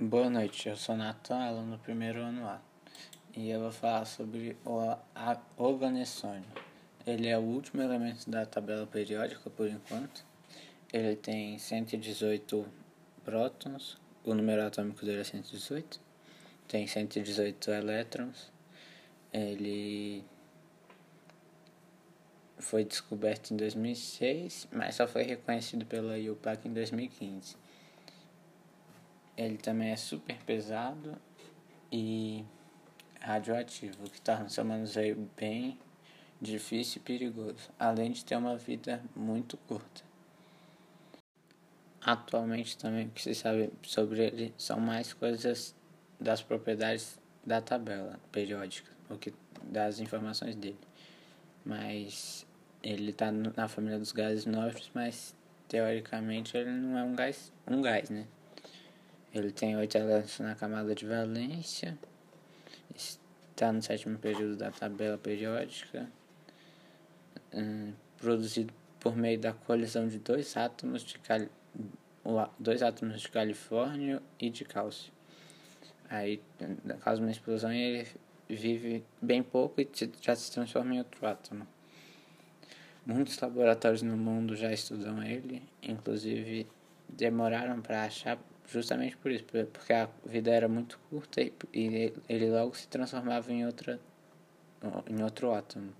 Boa noite, eu sou Natan, aluno do primeiro ano A. E eu vou falar sobre o organessônio. Ele é o último elemento da tabela periódica por enquanto. Ele tem 118 prótons, o número atômico dele é 118. Tem 118 elétrons. Ele foi descoberto em 2006, mas só foi reconhecido pela IUPAC em 2015. Ele também é super pesado e radioativo, o que torna seu manuseio bem difícil e perigoso, além de ter uma vida muito curta. Atualmente também o que se sabe sobre ele são mais coisas das propriedades da tabela periódica, o que das informações dele. Mas ele está na família dos gases nobres, mas teoricamente ele não é um gás, um gás, né? Ele tem oito elementos na camada de valência. Está no sétimo período da tabela periódica. Hum, produzido por meio da colisão de dois átomos de cal... dois átomos de califórnio e de cálcio. Aí, causa uma explosão e ele vive bem pouco e já se transforma em outro átomo. Muitos laboratórios no mundo já estudam ele, inclusive demoraram para achar justamente por isso, porque a vida era muito curta e, ele logo se transformava em outra em outro átomo.